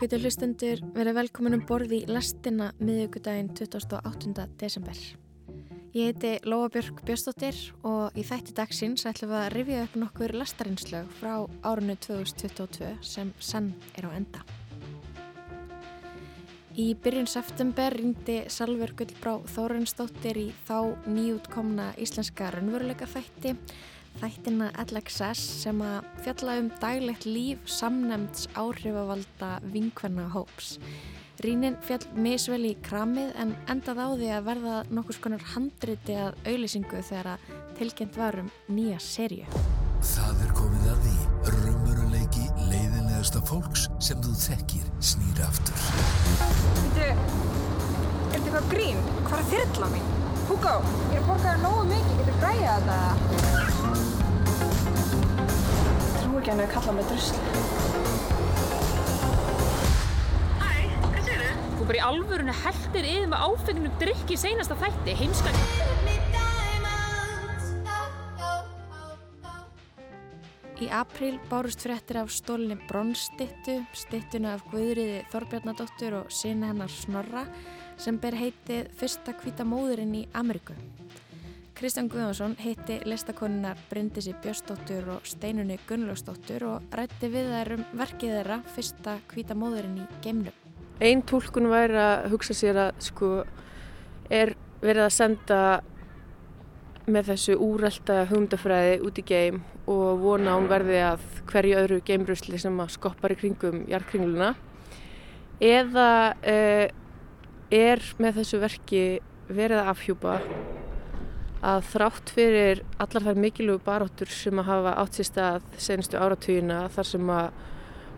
Ágætu hlustendur verið velkomin um borði í lastina miðugudaginn 28. desember. Ég heiti Lóabjörg Björnstóttir og í þætti dagsins ætlum við að rifja upp nokkur lastarinslög frá árunnu 2022 sem sann er á enda. Í byrjun september ringdi Salver Gullbrá Þórensdóttir í þá nýjútkomna íslenska raunveruleika þætti þættina LXS sem að fjalla um daglegt líf samnemnds áhrifavalda vinkvenna hóps. Rínin fjall misvel í kramið en endað á því að verða nokkus konar handriti að auðlýsingu þegar að tilkynnt varum nýja serju. Það er komið að því raunveruleiki leiðilegasta fólks sem þú þekkir snýra aftur. Þetta, er þetta eitthvað grín? Hvað er þyrla mín? Hugo, ég er að borga það nógu mikið, getur græjað þetta? Trú ekki hann að kalla mig drusli. Þú bara í alvörunni heldir yfir með áfengnum drikki í seinasta þætti, heimskak. Í apríl bárust fréttir af stólinni Bronnstittu, stittuna af Guðriði Þorbjarnadóttur og sinna hennar Snorra sem ber heitið Fyrsta hvita móðurinn í Ameríku. Kristján Guðjónsson heiti listakonunar Bryndisi Björnsdóttur og Steinunni Gunnlaugsdóttur og rætti við þær um verkið þeirra Fyrsta hvita móðurinn í geimnum. Einn tólkun væri að hugsa sér að sko er verið að senda með þessu úrelta hugmyndafræði út í geim og vona hún verði að hverju öðru geimbrusli sem að skoppar í kringum jarðkringluna eða uh, er með þessu verki verið að afhjúpa að þrátt fyrir allar þær mikilvægu baróttur sem að hafa átt sér stað senstu áratugina þar sem að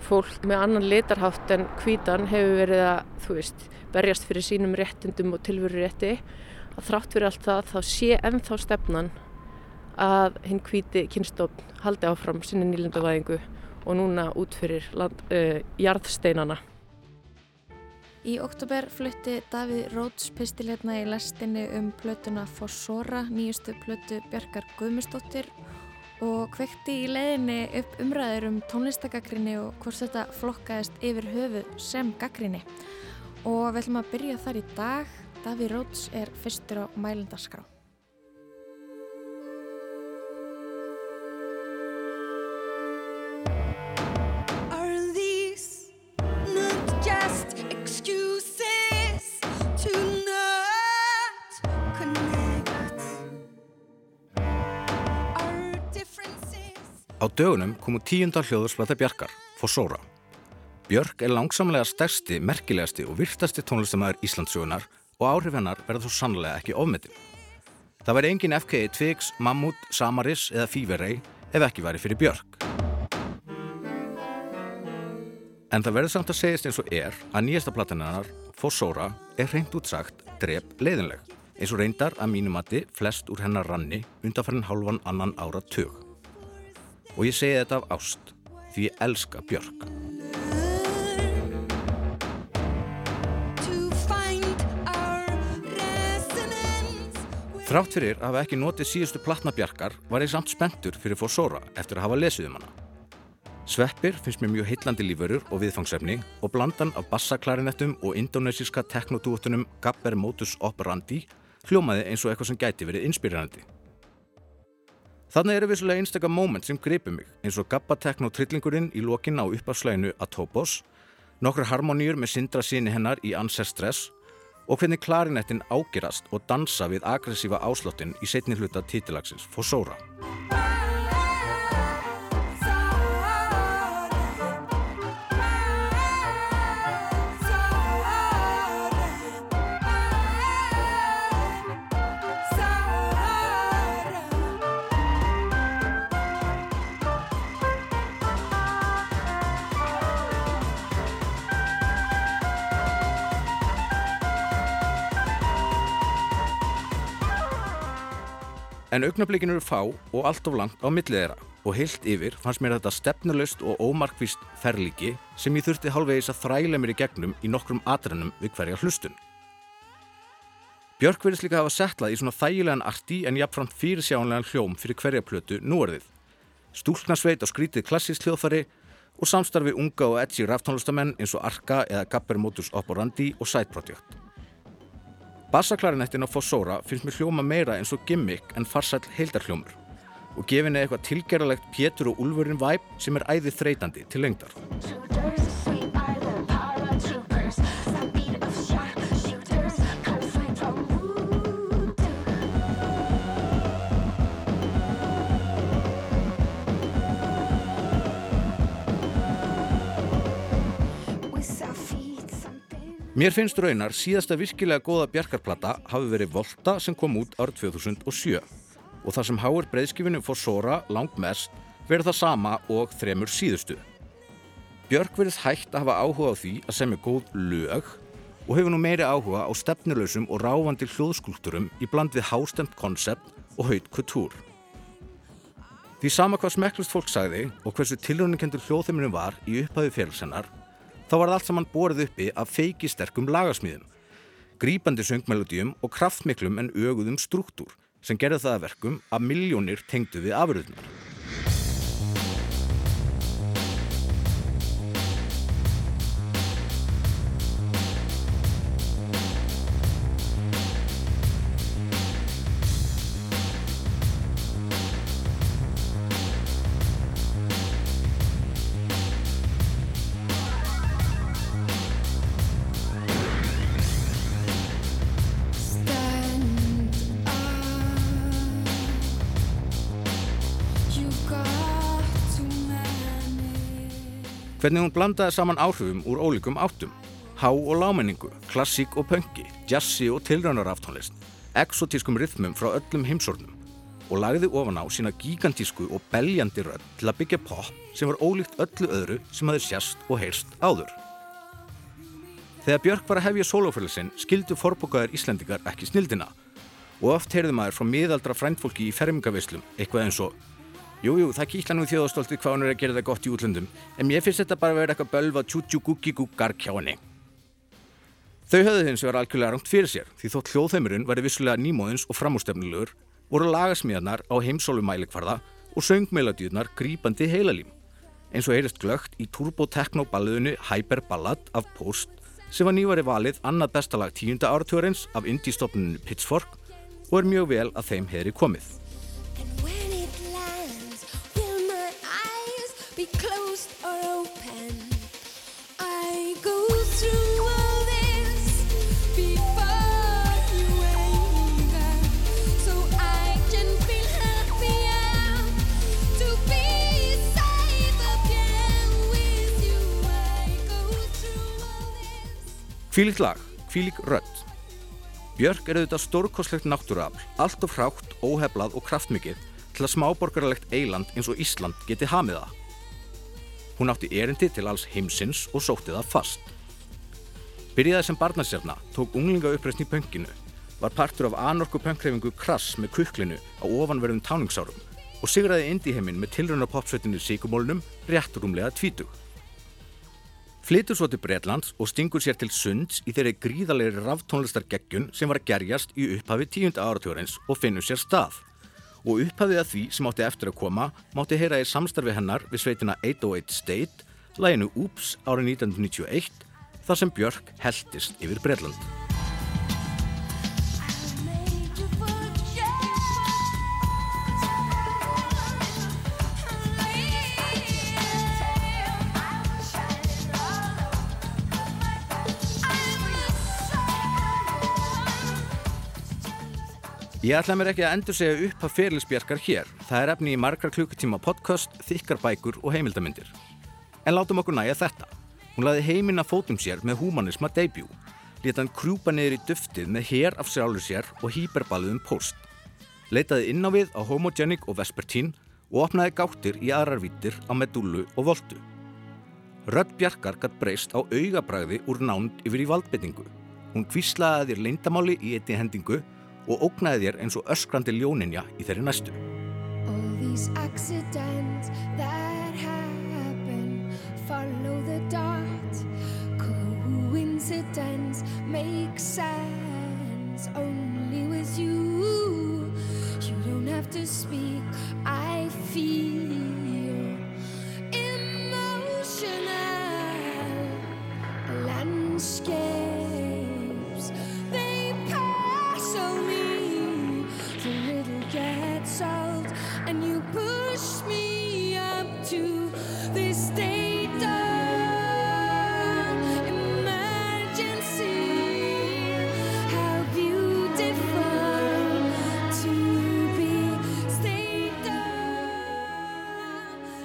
fólk með annan litarhátt en hvítan hefur verið að, þú veist, berjast fyrir sínum réttindum og tilveru rétti að þrátt fyrir allt það þá sé ennþá stefnan að hinn hvíti kynstofn haldi áfram sinni nýlendavæðingu og núna út fyrir land, uh, jarðsteinana. Í oktober flutti Davíð Róts pistilherna í lestinni um plötuna Fossora, nýjustu plötu Björkar Guðmustóttir og kvekti í leiðinni upp umræður um tónlistagaggrinni og hvort þetta flokkaðist yfir höfu sem gaggrinni. Og við ætlum að byrja þar í dag. Davíð Róts er fyrstur á mælendarskrá. Á dögunum komu tíundar hljóðursplata Bjarkar, Fossóra. Björk er langsamlega stærsti, merkilegasti og virtasti tónlistamæður Íslandsögunar og áhrif hennar verða þó sannlega ekki ofmetin. Það væri engin FK Twix, Mammut, Samaris eða Fever-Ray ef ekki væri fyrir Björk. En það verður samt að segjast eins og er að nýjasta platan hennar, Fossóra, er reynd útsagt drep leiðinleg eins og reyndar að mínumatti flest úr hennar ranni undanfærin hálfan annan ára tög og ég segi þetta af ást því ég elska Björk. Þrátt fyrir að hafa ekki notið síðustu platna Bjarkar var ég samt spenntur fyrir Fossóra eftir að hafa lesið um hana. Sveppir finnst mér mjög heitlandi lífurur og viðfangsefni og blandan af bassaklarinettum og indonesiska teknodúotunum Gabber Motus Operandi hljómaði eins og eitthvað sem gæti verið inspírandi. Þannig eru vissulega einstakar moment sem greipum mig eins og Gabba Tekno trillingurinn í lokin á uppafslæginu Atopos, nokkur harmoníur með sindra síni hennar í Ancestress og hvernig klarinettin ágerast og dansa við aggressífa áslottin í setni hluta títilagsins Fossóra. En augnablikin eru fá og allt of langt á millið þeirra og heilt yfir fannst mér þetta stefnulöst og ómarkvist ferlíki sem ég þurfti hálfvegis að þræla mér í gegnum í nokkrum atrennum við hverja hlustun. Björk verðist líka hafa settlað í svona þægilegan arti en jafnframt fyrirsjánlegan hljóm fyrir hverja plötu núorðið. Stúlknarsveit á skrítið klassísk hljóðfari, og samstarfi unga og edgi raftónlistamenn eins og Arka eða Gabber Motors Operandi og Side Project. Bassaklarinettin á Fossóra finnst mér hljóma meira eins og gimmick en farsæll heildarhljómur og gefin eða eitthvað tilgerðalegt Pétur og Úlfurinn væp sem er æðið þreytandi til lengdar. Mér finnst raunar síðasta virkilega góða bjarkarplata hafi verið Volta sem kom út árið 2007 og það sem háir breyðskifinu fór Sora langt mest verið það sama og þremur síðustu. Björk verið hægt að hafa áhuga á því að semja góð lög og hefur nú meiri áhuga á stefnulösum og ráfandi hljóðskulturum í bland við hástemt konsept og haut kultúr. Því sama hvað smekklust fólk sagði og hversu tilröningendur hljóðþeiminum var í upphæðu félagsennar þá var það allt saman borið uppi af feiki sterkum lagasmíðum, grípandi söngmelodíum og kraftmiklum en öguðum struktúr sem gerði það að verkum að miljónir tengdu við afröðunar. Hvernig hún blandaði saman áhrifum úr ólíkum áttum, há- og lámenningu, klassík og pöngi, jazzi og tilránaraftónlist, exotískum rithmum frá öllum heimsornum og lagði ofan á sína gigantísku og beljandi rödd til að byggja pop sem var ólíkt öllu öðru sem hafði sérst og heyrst áður. Þegar Björk var að hefja sólófélagsinn skildu forbókaðar Íslandingar ekki snildina og oft heyrði maður frá miðaldra frændfólki í fermingavislum eitthvað eins og Jújú, jú, það kýtla nú þjóðastoltið hvað hann er að gera það gott í útlöndum, en mér finnst þetta bara að vera eitthvað bölva tjútjúgúgígúgar kjá henni. Þau höfðu hins vegar algjörlega rangt fyrir sér, því þótt hljóðheimurinn væri vissulega nýmóðins og framústefnilegur, voru lagasmíðarnar á heimsólu mælikvarða og söngmelodíunar grípandi heilalím, eins og heyrist glögt í turbo-tekno-balluðinu Hyper Ballad af Post, sem var nývari valið annað bestalag tíunda áratúrins af indie-stofnuninu Pitchfork og er mjög vel að þeim hefri komið. Be closed or open. I go through all this before. Kvílíkt lag, kvílík rödd. Björk er auðvitað stórkoslegt náttúrafl, allt of hrátt, óheflað og kraftmikið til að smáborgarlegt eiland eins og Ísland geti hamiða. Hún átti erindi til alls heimsins og sótti það fast. Byrjaði sem barnasefna, tók unglinga uppreysn í pönginu, var partur af anorku pöngkreifingu Krass með kuklinu á ofanverðum táningsárum og sigraði indíheimin með tilröna popsveitinu Sigumólnum rétturumlega tvítug. Flytur svo til Breitlands og stingur sér til sunds í þeirri gríðalegri raftónlistargeggjun sem var að gerjast í upphafi tíunda áratjórens og finnur sér stað og upphafið að því sem átti eftir að koma mátti heyra í samstarfi hennar við sveitina 808 State, læginu Oops árið 1991 þar sem Björk heldist yfir Breitland. Ég ætla mér ekki að endur segja upp að fyrirlisbjarkar hér. Það er efni í margar klukkutíma podcast, þykkar bækur og heimildamindir. En látum okkur næja þetta. Hún laði heiminn að fótum sér með humanisma debut. Leta hann krjúpa niður í duftið með hér af sjálfur sér og hýperballuðum post. Leitaði inn á við á Homogenic og Vespertín og opnaði gáttir í aðrar vittir á Medullu og Voltu. Rödd Bjarkar gætt breyst á augabræði úr nánd yfir í valdbetningu. Hún kvíslaði þér leindamáli í einni hendingu og ógnaði þér eins og öskrandi ljóninja í þeirri næstu. You don't have to speak. I feel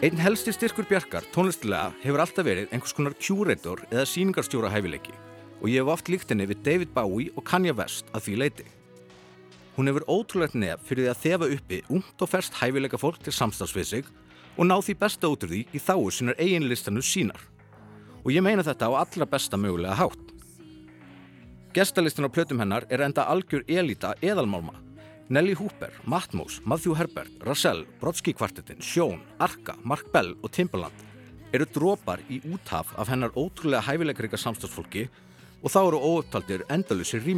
Einn helsti styrkur Bjarkar, tónlistilega, hefur alltaf verið einhvers konar curator eða síningarstjóra hæfileiki og ég hef oft líkt henni við David Bowie og Kanye West að því leiti. Hún hefur ótrúlegt nefn fyrir því að þefa uppi ungt og ferst hæfileika fólk til samstagsvið sig og ná því besta út úr því í þáu sínar eigin listanu sínar. Og ég meina þetta á allra besta mögulega hátt. Gestalistin á plötum hennar er enda algjör elita eðalmálma. Nelly Hooper, Matmos, Matthew Herbert, Russell, Brodsky kvartetin, Sjón, Arka, Mark Bell og Timbaland eru drópar í úthaf af hennar ótrúlega hæfileikaríka samstagsfólki og þá eru óupptaldir endalusir they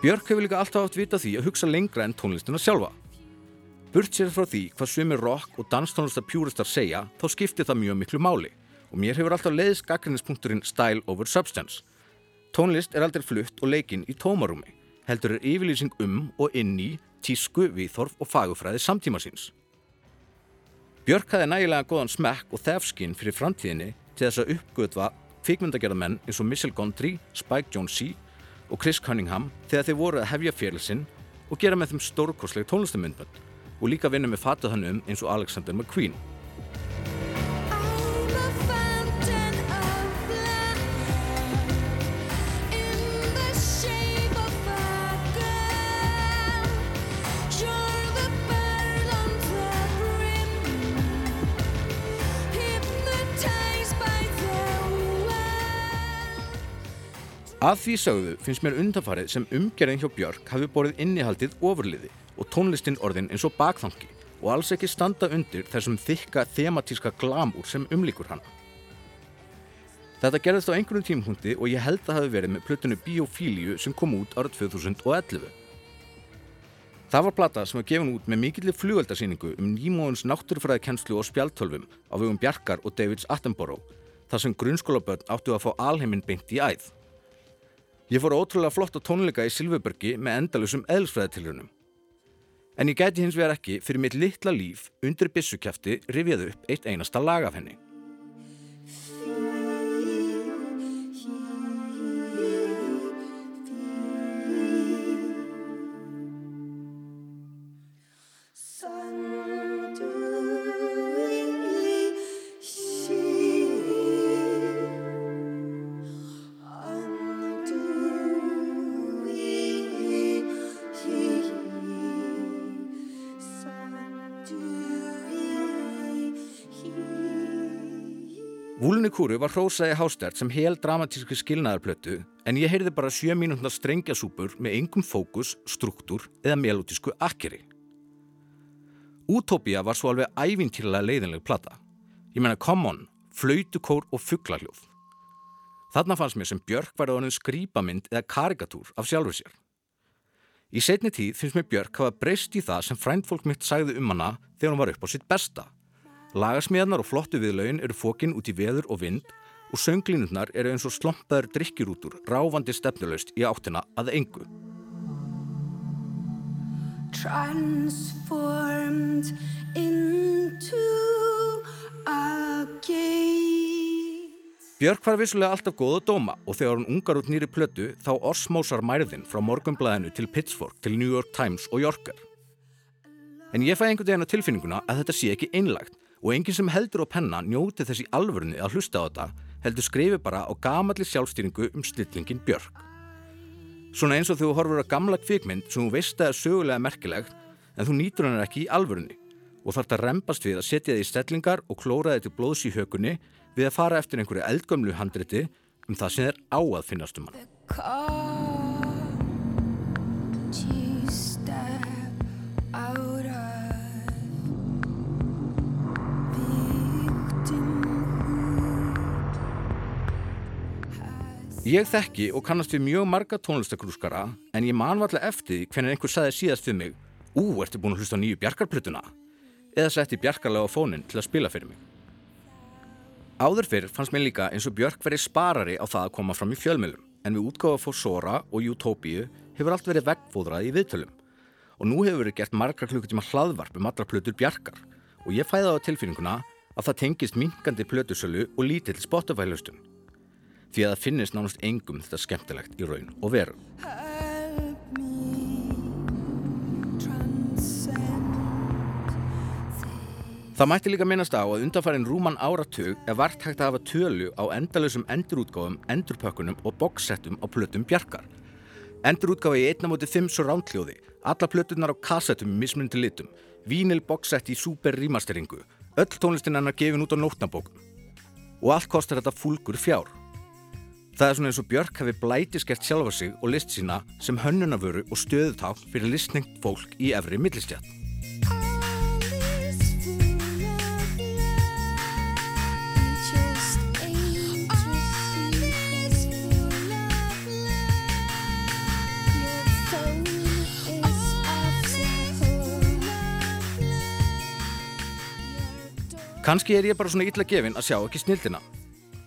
Björk hefur líka alltaf átt vita því að hugsa lengra en tónlistina sjálfa. Burt sér frá því hvað sumir rock og danstónlistar pjúristar segja, þá skiptir það mjög miklu máli og mér hefur alltaf leiðis gaggrinnispunkturinn style over substance. Tónlist er aldrei flutt og leikinn í tómarúmi, heldur er yfirlýsing um og inn í tísku, viðþorf og fagufræði samtíma síns. Björk hafði nægilega góðan smekk og þefskinn fyrir framtíðinni til þess að uppgötva kvikmyndagerðamenn eins og Michelle Gondry, Spike Jonze og Chris Cunningham þegar þeir voru að hefja félagsinn og gera með þeim stórkostleg tónlistamindbönd og líka vinna með fatahönnum eins og Alexander McQueen. Að því sögðu finnst mér undanfarið sem umgerðin hjá Björk hafi borið innihaldið ofurliði og tónlistin orðin eins og bakþangi og alls ekki standa undir þessum þykka thematíska glamúr sem umlíkur hana. Þetta gerðist á einhverjum tímpunkti og ég held að hafi verið með plötunu Biofíliu sem kom út árið 2011. Það var plata sem var gefin út með mikillir flugöldasýningu um nýmóðins náttúrufræðikennslu og spjaltölvum á vegum Bjarkar og Davids Attenborough, þar sem grunnskólabörn áttu að fá alheiminn beint í æð. Ég fór ótrúlega flott á tónleika í Silfurbergi með endalusum eðlisfræðitilrunum. En ég gæti hins vegar ekki fyrir mitt litla líf undir byssukjafti rifjað upp eitt einasta lag af henni. Vúlunni kúru var hrósaði hástert sem hel dramatíski skilnaðarplötu en ég heyrði bara sjö mínúndar strengjasúpur með engum fókus, struktúr eða melodísku akkeri. Utopia var svo alveg ævintýrlega leiðinleg plata. Ég meina come on, flautukór og fugglarhljóð. Þarna fannst mér sem Björk var orðin skrýpamynd eða karikatúr af sjálfur sér. Í setni tíð finnst mér Björk hafa breyst í það sem frændfólk mitt sagði um hana þegar hún var upp á sitt besta. Lagasmíðarnar og flottu viðlaugin eru fókin út í veður og vind og sönglínurnar eru eins og slompaður drikkjurútur ráfandi stefnulegst í áttina að engu. Björk var vissulega alltaf góð að dóma og þegar hún ungar út nýri plötu þá osmósar mærðin frá morgunblæðinu til Pitchfork til New York Times og Yorker. En ég fæ einhvern veginn á tilfinninguna að þetta sé ekki einlagt og enginn sem heldur á penna njóti þess í alvörunni að hlusta á þetta heldur skrifi bara á gamalli sjálfstýringu um snillingin Björk. Svona eins og þú horfur á gamla kvikmynd sem þú veist að er sögulega merkilegt en þú nýtur hennar ekki í alvörunni og þarf að rempast við að setja þið í stellingar og klóra þið til blóðs í hökunni við að fara eftir einhverju eldgömlu handriti um það sem er á að finnast um hann. Ég þekki og kannast við mjög marga tónlistakrúskara en ég man varlega eftir hvernig einhver saði síðast við mig Ú, ertu búin að hlusta nýju bjarkarplutuna? eða setti bjarkarlega á fónin til að spila fyrir mig. Áður fyrr fannst mér líka eins og Björk verið sparari á það að koma fram í fjölmjölum en við útgáfa fór Sora og Utopíu hefur allt verið veggfóðrað í viðtölum og nú hefur verið gert margar klukkutíma hlaðvarp um allra plötur Bjarkar og ég fæði á tilfinninguna að það tengist minkandi plötusölu og lítill Spotify-laustun því að það finnist nánast engum þetta skemmtilegt í raun og veru. Það mætti líka minnast á að undanfærin rúman áratug er vart hægt að hafa tölu á endalösum endurútgáfum, endurpökkunum og boxsettum á plötum Bjarkar. Endurútgáfi í einna móti fimm svo rántljóði, alla plötunar á kassettum í mismundi litum, vínil boxsett í super remasteringu, öll tónlistin hennar gefin út á nótnabókum. Og allt kostar þetta fúlgur fjár. Það er svona eins og Björk hefði blætiskert sjálfa sig og list sína sem hönnunavöru og stöðutá fyrir listningt fólk í efri door Kanski er ég bara svona illa gefin að sjá ekki snildina.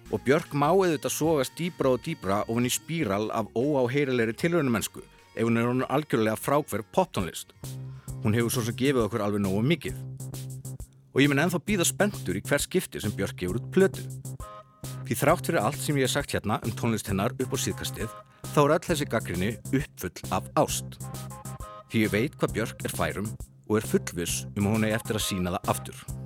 Og Björk má auðvitað sogast dýbra og dýbra ofan í spíral af óáheyrilegri tilraunumennsku ef hún er hún algjörlega frákverð poptónlist. Hún hefur svo sem gefið okkur alveg nógu mikið. Og ég mun ennþá býða spenntur í hver skipti sem Björk gefur út plötu. Því þrátt fyrir allt sem ég hef sagt hérna um tónlist hennar upp á síðkastið, þá er öll þessi gaggrinni uppfull af ást. Því ég veit hvað Björk er færum og er fullviss um hún er eftir að sína það aftur.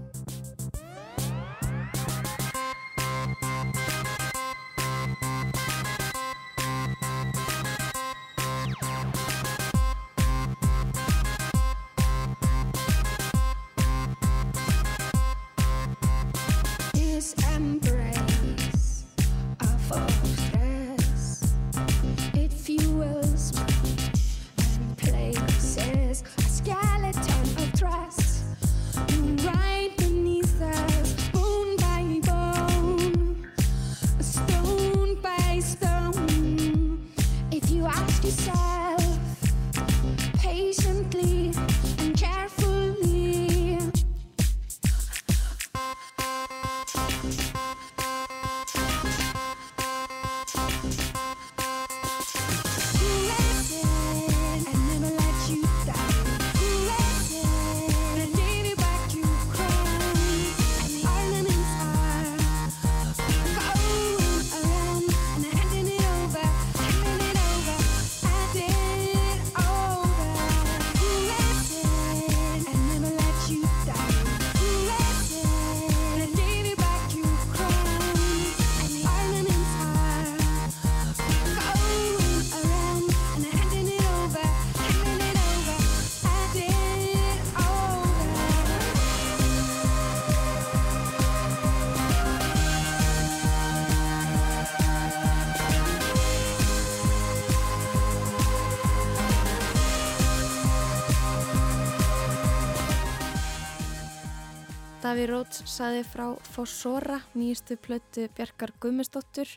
Daví Róts saði frá Fossora, nýjustu plötu Bjarkar Gummistóttur.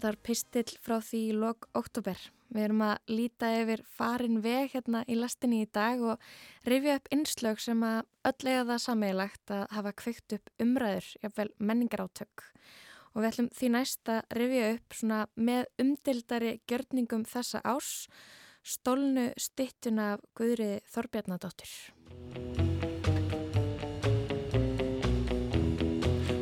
Það er pistill frá því í lok oktober. Við erum að líta yfir farin veg hérna í lastinni í dag og rifja upp innslög sem að öll eiga það sammeilagt að hafa kveikt upp umræður, jafnvel menningarátök. Og við ætlum því næst að rifja upp með umdildari gjörningum þessa ás, stólnu styttuna af Guðri Þorbjarnadóttur.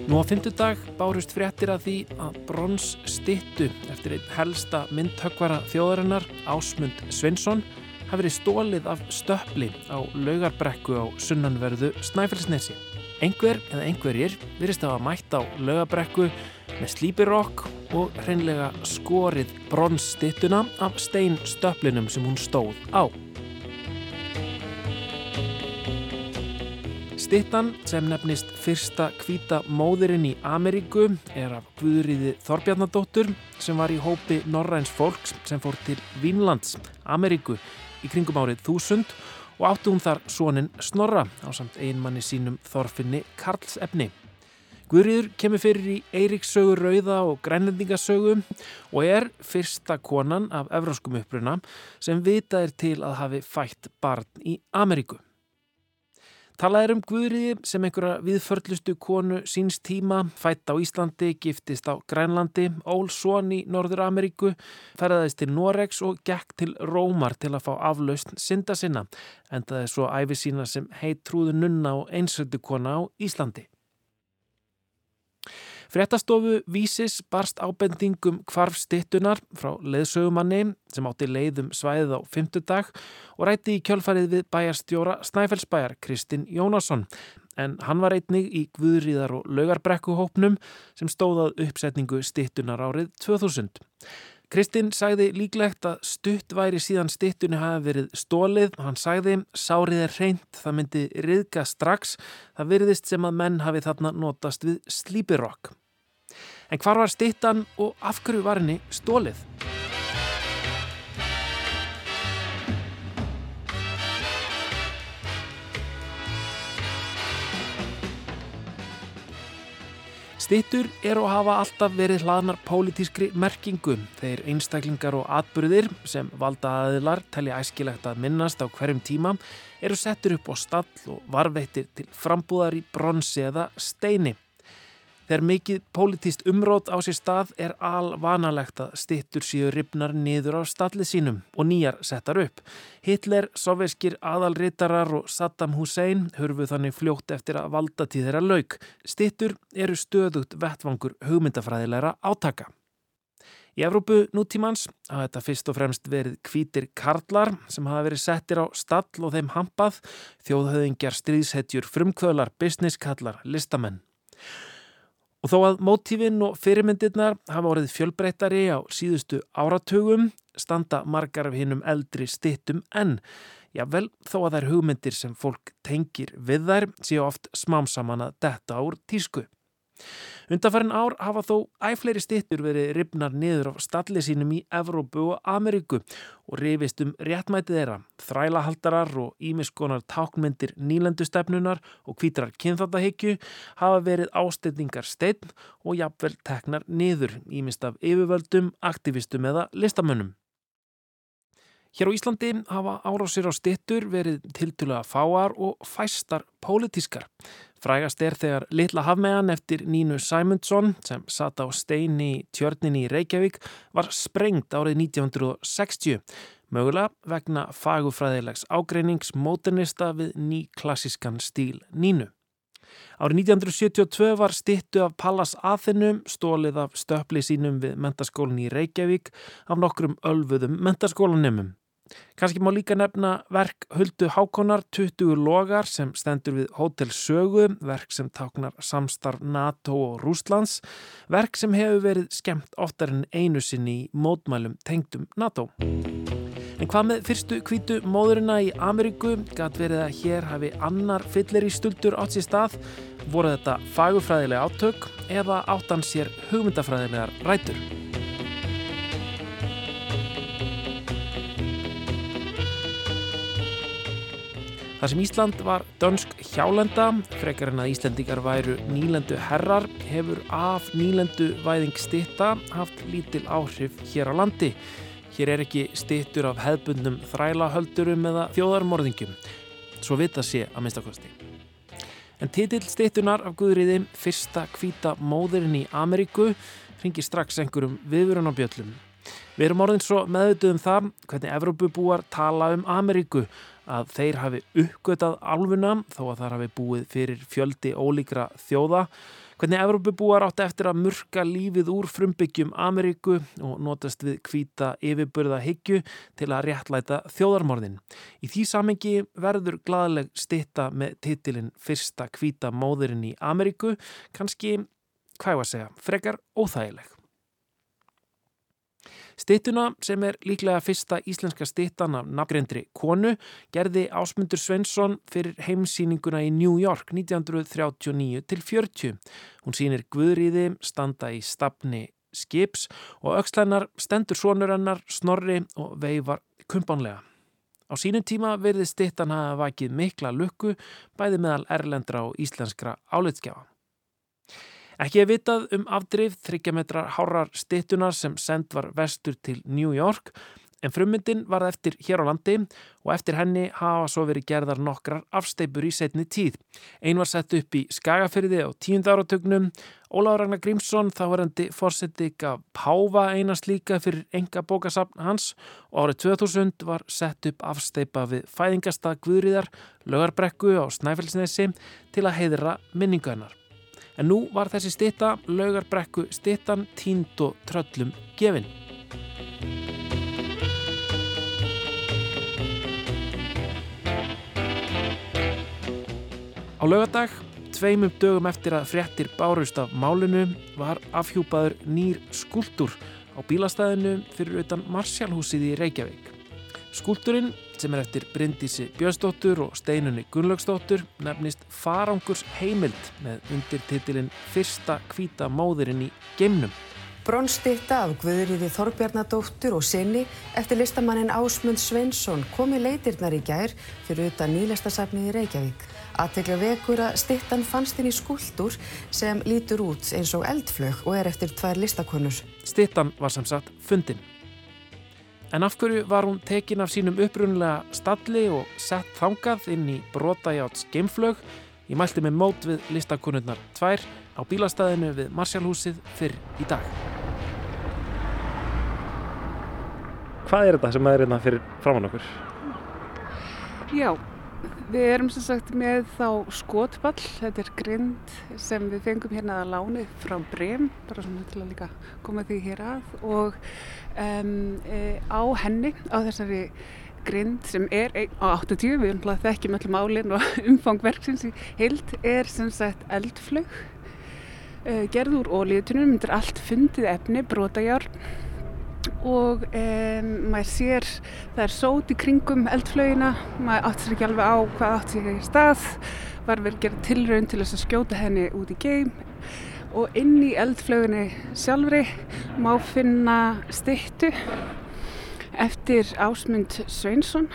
Nú á fymtudag bárust fréttir að því að brons styttu eftir einn helsta myndhöggvara þjóðarinnar, Ásmund Sveinsson, hafi verið stólið af stöppli á laugarbrekku á sunnanverðu Snæfellsnesi. Einhver eða einhverjir virðist hafa mætt á laugarbrekku með slípirokk og hreinlega skorið bronsstyttuna af steinstöpplinum sem hún stóð á. Stittan sem nefnist fyrsta hvíta móðurinn í Ameríku er af Guðriði Þorbjarnadóttur sem var í hópi norræns fólks sem fór til Vínlands, Ameríku í kringum árið 1000 og átti hún þar sonin Snorra á samt einmanni sínum Þorfinni Karlsefni. Guðriður kemur fyrir í Eiríkssögu rauða og grænlendingasögu og er fyrsta konan af evróskum uppruna sem vitað er til að hafi fætt barn í Ameríku. Talað er um Guðriði sem einhverja viðförlustu konu síns tíma, fætt á Íslandi, giftist á Grænlandi, ól son í Norður Ameríku, ferðaðist til Noregs og gekk til Rómar til að fá aflaust synda sinna, endaði svo æfi sína sem heit trúðu nunna og einsöldu kona á Íslandi. Fréttastofu Vísis barst ábendingum hvarf stittunar frá leðsögumanni sem átti leiðum svæðið á fymtudag og rætti í kjölfarið við bæjarstjóra Snæfellsbæjar Kristinn Jónasson en hann var einnig í Guðríðar og Laugarbrekkuhópnum sem stóðað uppsetningu stittunar árið 2000. Kristinn sagði líklegt að stutt væri síðan stittunni hafi verið stólið. Hann sagði, sárið er reynd, það myndi riðga strax. Það veriðist sem að menn hafi þarna notast við slípirokk. En hvar var stittan og af hverju var henni stólið? Stittur eru að hafa alltaf verið hlaðnar pólitískri merkingu. Þeir einstaklingar og atbyrðir sem valda aðilar telja æskilegt að minnast á hverjum tíma eru settur upp á stall og varveittir til frambúðar í bronsi eða steini. Þegar mikið pólitíst umrót á sér stað er alvanalegt að stittur síu ripnar niður á stallið sínum og nýjar settar upp. Hitler, soveskir aðalritarar og Saddam Hussein hörfu þannig fljótt eftir að valdatíð þeirra lauk. Stittur eru stöðugt vettvangur hugmyndafræðilegra átaka. Í Evrópu nútímans hafa þetta fyrst og fremst verið hvítir karlar sem hafa verið settir á stall og þeim hampað, þjóðhauðingjar stríðshetjur frumkvölar, businesskallar, listamenn. Og þó að mótífin og fyrirmyndirnar hafa orðið fjölbreyttari á síðustu áratugum standa margar af hinnum eldri stittum en jável þó að þær hugmyndir sem fólk tengir við þær séu oft smám saman að detta úr tísku. Undanfærin ár hafa þó æfleiri stittur verið ripnar niður á stalli sínum í Evrópu og Ameríku og rifist um réttmætið þeirra, þrælahaldarar og ímiskonar tákmyndir nýlendustefnunar og hvítrar kynþáttahyggju hafa verið ástendingar steinn og jafnvel teknar niður, ímist af yfirvöldum, aktivistum eða listamönnum. Hér á Íslandi hafa árásir á stittur verið tiltulega fáar og fæstar pólitískar. Frægast er þegar litla hafmegan eftir Nínu Sæmundsson sem satt á steini í tjörninni í Reykjavík var sprengt árið 1960, mögulega vegna fagufræðilegs ágreinings móternista við ný klassískan stíl Nínu. Árið 1972 var stittu af Pallas Aþenum stólið af stöpli sínum við mentaskólinn í Reykjavík af nokkrum ölfuðum mentaskólanemum. Kanski má líka nefna verk Huldu Hákonar 20 logar sem stendur við Hótel Sögu, verk sem táknar samstarf NATO og Rúslands, verk sem hefur verið skemmt oftar en einu sinni í mótmælum tengdum NATO. En hvað með fyrstu kvítu móðurina í Ameríku gæt verið að hér hafi annar fyllir í stuldur átt sér stað, voru þetta fagufræðilega átök eða áttan sér hugmyndafræðilegar rætur. Það sem Ísland var dönsk hjálenda, frekar en að Íslendingar væru nýlendu herrar, hefur af nýlendu væðing stitta haft lítil áhrif hér á landi. Hér er ekki stittur af hefbundnum þrælahöldurum eða þjóðarmorðingum, svo vita sé að minnstakosti. En titill stittunar af Guðriði, fyrsta kvíta móðurinn í Ameríku, ringir strax einhverjum viðvörun á bjöllum. Við erum orðin svo meðutuð um það hvernig Evrópubúar tala um Ameríku að þeir hafi uppgötað álfuna þó að þar hafi búið fyrir fjöldi ólíkra þjóða. Hvernig Evrópubúar átti eftir að murka lífið úr frumbyggjum Ameríku og notast við kvíta yfirburða hyggju til að réttlæta þjóðarmorðin. Í því samengi verður glaðleg stitta með titilin Fyrsta kvíta móðurinn í Ameríku, kannski, hvað ég var að segja, frekar óþægileg. Stittuna sem er líklega fyrsta íslenska stittan af nafngrendri konu gerði Ásmundur Svensson fyrir heimsýninguna í New York 1939 til 40. Hún sýnir Guðriði standa í stafni skips og aukslennar stendur sonur hennar snorri og veifar kumpánlega. Á sínum tíma verði stittan hafa vakið mikla lukku bæði meðal erlendra og íslenskra álitskjafa. Ekki er vitað um afdrif 30 metrar hárar stittunar sem send var vestur til New York En frummyndin varð eftir hér á landi og eftir henni hafa svo verið gerðar nokkrar afsteipur í setni tíð. Ein var sett upp í Skagafyrði á tíund áratögnum. Óláður Ragnar Grímsson, þáverandi fórseti gaf Páfa eina slíka fyrir enga bókasafn hans og árið 2000 var sett upp afsteipa við fæðingasta Guðriðar, lögarbrekku á Snæfellsnesi til að heiðra minningaðnar. En nú var þessi stitta, lögarbrekku stittan, tínd og tröllum gefin. Á laugardag, tveimum dögum eftir að fréttir bárust af málinu, var afhjúpaður nýr skúldur á bílastæðinu fyrir utan Marsjálhúsið í Reykjavík. Skúldurinn, sem er eftir Bryndísi Björnsdóttur og Steinunni Gunnlaugsdóttur, nefnist Farangurs heimild með undirtitilinn Fyrsta hvíta móðurinn í geimnum. Bronnstitta af Guðriði Þorbjarnadóttur og sinni eftir listamannin Ásmund Sveinsson komi leitirnar í gær fyrir utan nýlastasafnið í Reykjavík. Aðtekla vekur að stittan fannst inn í skúldur sem lítur út eins og eldflög og er eftir tvær listakonur. Stittan var sem sagt fundin. En af hverju var hún tekin af sínum upprunlega stalli og sett þangað inn í brotajáts geimflög? Ég mælti með mót við listakonurnar tvær á bílastæðinu við Marsjálhúsið fyrr í dag. Hvað er þetta sem er hérna fyrir framann okkur? Já, við erum sem sagt með þá skotball, þetta er grind sem við fengum hérna að láni frá Brem, bara svona til að líka koma því hér að. Og um, e, á henni, á þessari grind sem er ein, á 80, við erum þekkjum öll málinn og umfang verksins í heild, er sem sagt eldflög, e, gerð úr ólíutunum, myndir allt fundið efni, brotajárn og um, maður sér það er sót í kringum eldflögina maður átt sér ekki alveg á hvað átt sér í stað var verið að gera tilraun til þess að skjóta henni út í geim og inn í eldflöginni sjálfri má finna styttu eftir Ásmund Sveinsson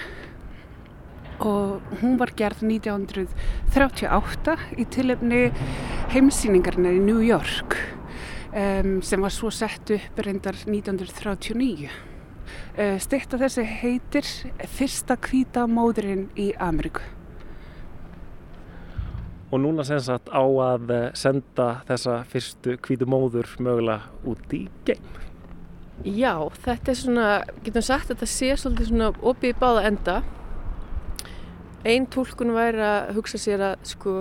og hún var gerð 1938 í tilefni heimsýningarna í New York um, sem var svo sett upp reyndar 1939. Uh, Stitta þessi heitir Fyrsta hvíta móðurinn í Ameríku. Og núna sem sagt á að eh, senda þessa fyrstu hvítu móður mögulega út í geim. Já, þetta er svona, getum sagt að þetta sé svolítið svona opið í báða enda. Einn tólkun væri að hugsa sér að sko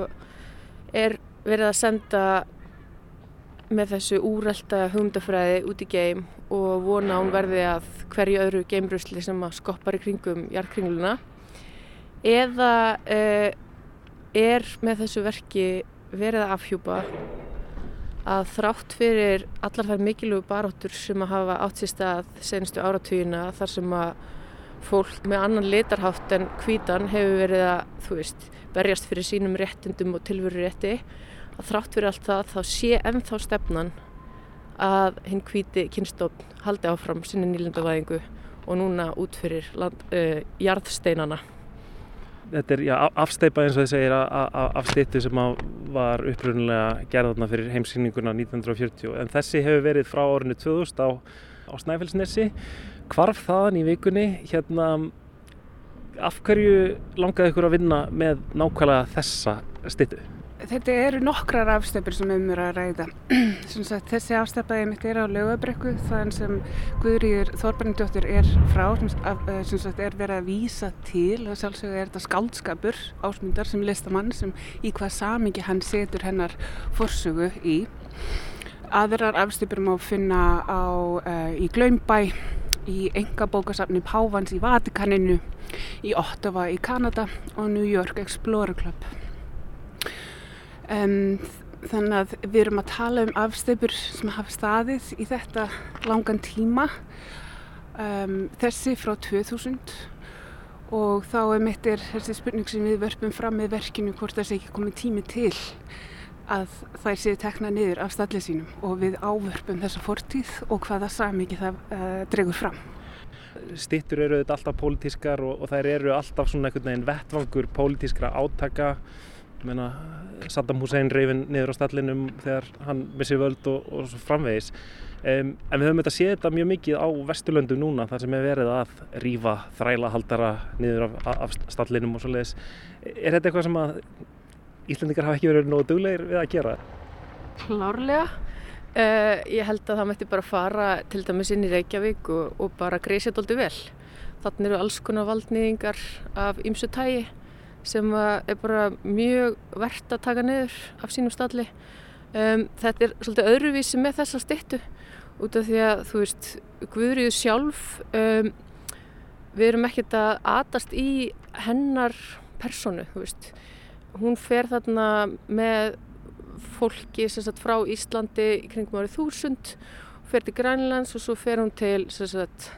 er verið að senda með þessu úrelta hugmyndafræði út í geim og vona að hún verði að hverju öðru geimrusli sem að skoppar í kringum jarðkringluna. Eða uh, er með þessu verki verið að afhjúpa að þrátt fyrir allar þær mikilvægu baráttur sem að hafa átt sér stað senastu áratugina þar sem að fólk með annan litarhátt en hvítan hefur verið að, þú veist, berjast fyrir sínum réttundum og tilveru rétti þrátt fyrir allt það þá sé ennþá stefnan að hinn hvíti kynstofn haldi áfram sinni nýlendavæðingu og núna út fyrir land, uh, jarðsteinana. Þetta er já, afsteipa eins og þið segir af stittu sem var upprunulega gerðarna fyrir heimsýninguna 1940 en þessi hefur verið frá árinu 2000 á, á Snæfellsnesi hvarf þaðan í vikunni hérna af hverju langaði ykkur að vinna með nákvæmlega þessa stittu? Þetta eru nokkrar afstöpur sem um er að ræða. Sagt, þessi afstöpaði mitt er á lögabrekku þann sem Guðrýður Þorbarnindóttir er frá, sem sagt, er verið að vísa til og sjálfsögur er þetta skáldskapur ásmundar sem listamann sem í hvað samingi hann setur hennar forsögu í. Aðrar afstöpur má finna á, uh, í Glaumbæ, í engabókasafni Pávans í Vatikaninu, í Ottawa í Kanada og New York Explorer Club. Um, þannig að við erum að tala um afstöpur sem hafa staðið í þetta langan tíma um, þessi frá 2000 og þá er mitt er þessi spurning sem við verpum fram með verkinu hvort það sé ekki komið tími til að þær séu tekna niður af stallið sínum og við ávörpum þessa fortíð og hvaða samiki það uh, dregur fram. Stittur eru þetta alltaf pólitískar og, og þær eru alltaf svona einhvern veginn vettvangur pólitískra átaka meina, Saddam Hussein reyfin niður á stallinum þegar hann missi völd og, og svo framvegis. Um, en við höfum þetta séð þetta mjög mikið á Vesturlöndum núna þar sem er verið að rífa þrælahaldara niður af, af stallinum og svo leiðis. Er þetta eitthvað sem að Íslandingar hafa ekki verið nógu duglegir við að gera? Klárlega. Uh, ég held að það mætti bara fara til dæmis inn í Reykjavík og, og bara greisa þetta vel. Þannig eru alls konar valdnýðingar af ymsu tægi sem er bara mjög verðt að taka niður af sínum stalli. Um, þetta er svolítið öðruvísi með þessa styttu út af því að þú veist Guðriðu sjálf um, við erum ekkert að atast í hennar personu, þú veist hún fer þarna með fólki sagt frá Íslandi í kringum árið þúsund fer til Grænlands og svo fer hún til sem sagt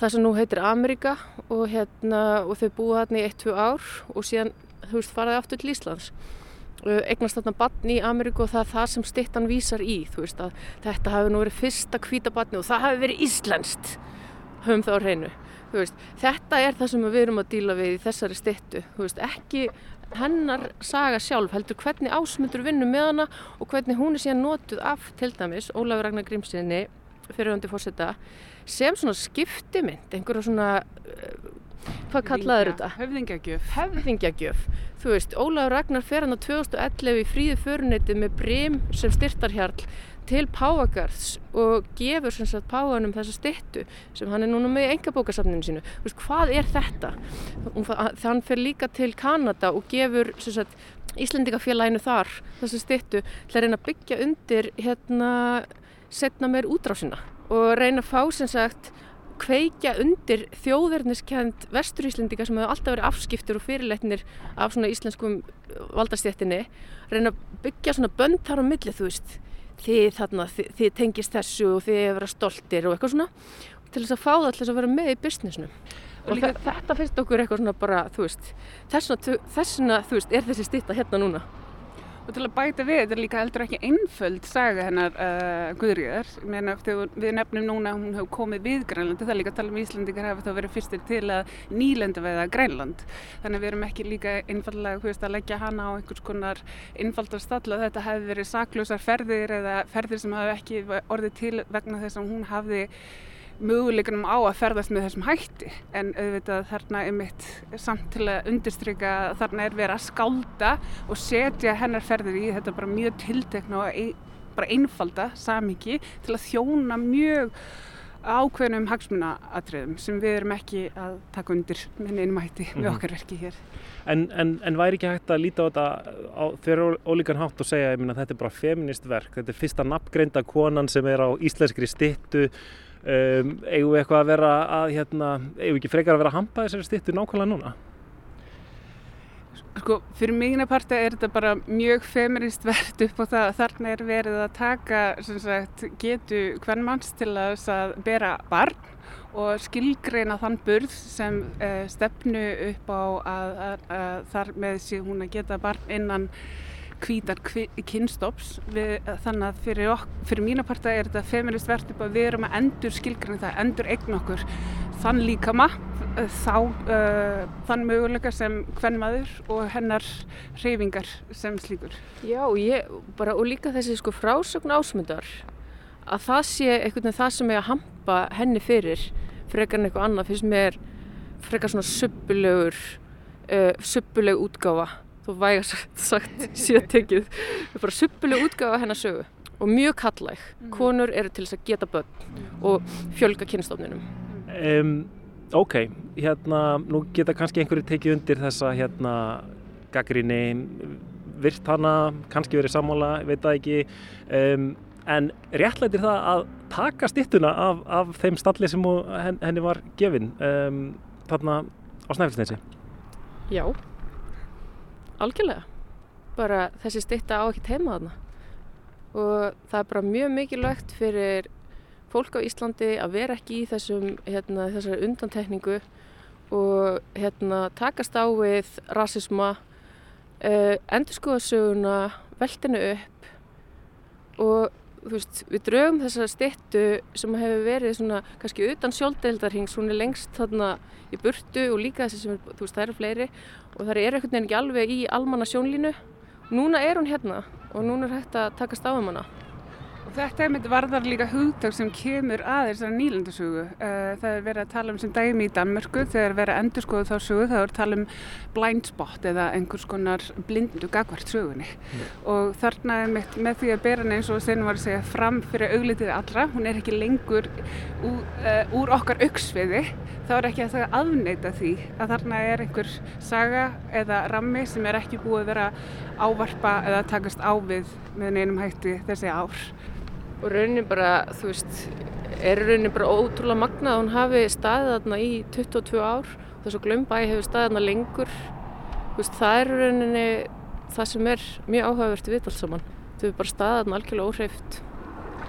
það sem nú heitir Amerika og hérna og þau búa þarna í 1-2 ár og síðan þú veist faraði aftur til Íslands. Eignast þarna barn í Ameríku og það er það sem stittan vísar í þú veist að þetta hafi nú verið fyrsta hvíta barni og það hafi verið íslenskt höfum það á hreinu veist, þetta er það sem við erum að díla við í þessari stittu veist, ekki hennar saga sjálf heldur hvernig ásmundur vinnur með hana og hvernig hún er síðan notuð af til dæmis Ólafur Ragnar Grímsinni fyrirhandi fórseta sem svona skiptimynd, einhverja svona uh, hvað kallaður þetta? Höfðingjagjöf. Höfðingjagjöf. Þú veist, Ólafur Ragnar fer hann á 2011 í fríðu föruneytið með brím sem styrtarhjarl til Páfagarðs og gefur sem sagt Páfanum þessa styttu sem hann er núna með í engabókasafninu sínu. Þú veist, hvað er þetta? Þann fer líka til Kanada og gefur sem sagt Íslendingafélaginu þar þessa styttu til að reyna að byggja undir hérna setna meir útrásina og reyna að fá sem sagt kveikja undir þjóðverðniskend vesturíslendinga sem hefur alltaf verið afskiptur og fyrirleitnir af svona íslenskum valdastjættinni reyna að byggja svona bönd þar á milli þú veist. Þið þarna, þið, þið tengist þessu og þið hefur verið stoltir og eitthvað svona til þess að fá það til þess að vera með í businessinu. Og líka, þetta finnst okkur eitthvað svona bara þú veist, þessuna, þessuna þú veist, er þessi stitta hérna núna Og til að bæta við, þetta er líka heldur ekki einföld saga hennar uh, Guðrýðar. Við nefnum núna að hún hefur komið við Grænlandi, það er líka að tala um Íslandingar hefur þá verið fyrstir til að nýlenda veiða Grænland. Þannig að við erum ekki líka einfallega veist, að leggja hana á einhvers konar einfaldar stall að þetta hefði verið saklausar ferðir eða ferðir sem hafi ekki orðið til vegna þess að hún hafði möguleikunum á að ferðast með þessum hætti en auðvitað þarna er mitt samt til að undirstryka að þarna er verið að skálda og setja hennar ferðir í þetta bara mjög tiltekna og bara einfalda samingi til að þjóna mjög ákveðnum hagsmunaatriðum sem við erum ekki að taka undir með einum hætti við okkar verki hér. En, en, en væri ekki hægt að líta á þetta þeirra ólíkan hátt og segja að þetta er bara feminist verk, þetta er fyrsta nafngreinda konan sem er á íslenskri stittu Um, eigum við eitthvað að vera að hérna, eigum við ekki frekar að vera að hampa þessari stittu nákvæmlega núna? Sko, fyrir mína parta er þetta bara mjög feminist verð upp á það að þarna er verið að taka sagt, getu hvern manns til að, að bera barn og skilgreina þann burð sem uh, stefnu upp á að, að, að þar með sé hún að geta barn innan hvítar kynstops. Þannig að fyrir, ok, fyrir mína parta er þetta feminist verðt upp að við erum að endur skilgræna það, endur eign okkur. Þann líkama þá uh, þann möguleika sem hvern maður og hennar reyfingar sem slíkur. Já, ég, bara, og líka þessi sko frásögn ásmundar að það sé einhvern veginn það sem er að hampa henni fyrir frekar en eitthvað annað finnst mér frekar svona suppulegur uh, suppuleg útgáfa þó væga sagt síðan tekið það er bara suppuleg útgáfa hennar sögu og mjög kallæg. Mm. Konur eru til þess að geta börn og fjölga kynstofninum. Um, ok, hérna, nú geta kannski einhverju tekið undir þessa hérna gaggrinni, virt hana, kannski verið sammála, veit það ekki, um, en réttlætir það að taka stittuna af, af þeim stalli sem henni var gefin um, þarna á Snæfellsnesi? Já, algjörlega. Bara þessi stitta á ekki heima þarna og það er bara mjög mikilvægt fyrir fólk á Íslandi að vera ekki í þessum, hérna, þessari undantekningu og hérna, takast á við rasisma, uh, endurskoðasöguna, veltinu upp og veist, við draugum þessa styttu sem hefur verið svona kannski utan sjóldeildarhings, hún er lengst þarna í burtu og líka þessi sem, er, þú veist, það eru fleiri og það er einhvern veginn ekki alveg í almanna sjónlínu. Núna er hún hérna og núna er hægt að takast á um hana. Og þetta er mitt varðar líka hugtak sem kemur að þessari nýlandasögu. Það er verið að tala um sem dæmi í Danmörku, þegar verið að endur skoðu þá sögu, þá er að tala um blind spot eða einhvers konar blindu gagvart sögunni. Og þarna er mitt með því að bera henni eins og þeirnum var að segja fram fyrir auglitið allra, hún er ekki lengur úr, uh, úr okkar auksviði, þá er ekki að það afneita því að þarna er einhver saga eða rammi sem er ekki búið að vera ávarpa eða takast á við með neinum hætti þessi ár. Og raunin bara, þú veist, er raunin bara ótrúlega magnað að hún hafi staðið þarna í 22 ár og þess að Glömbæi hefur staðið þarna lengur. Þú veist, það er rauninni það sem er mjög áhugavert við allt saman. Þau hefur bara staðið þarna algjörlega óhreift.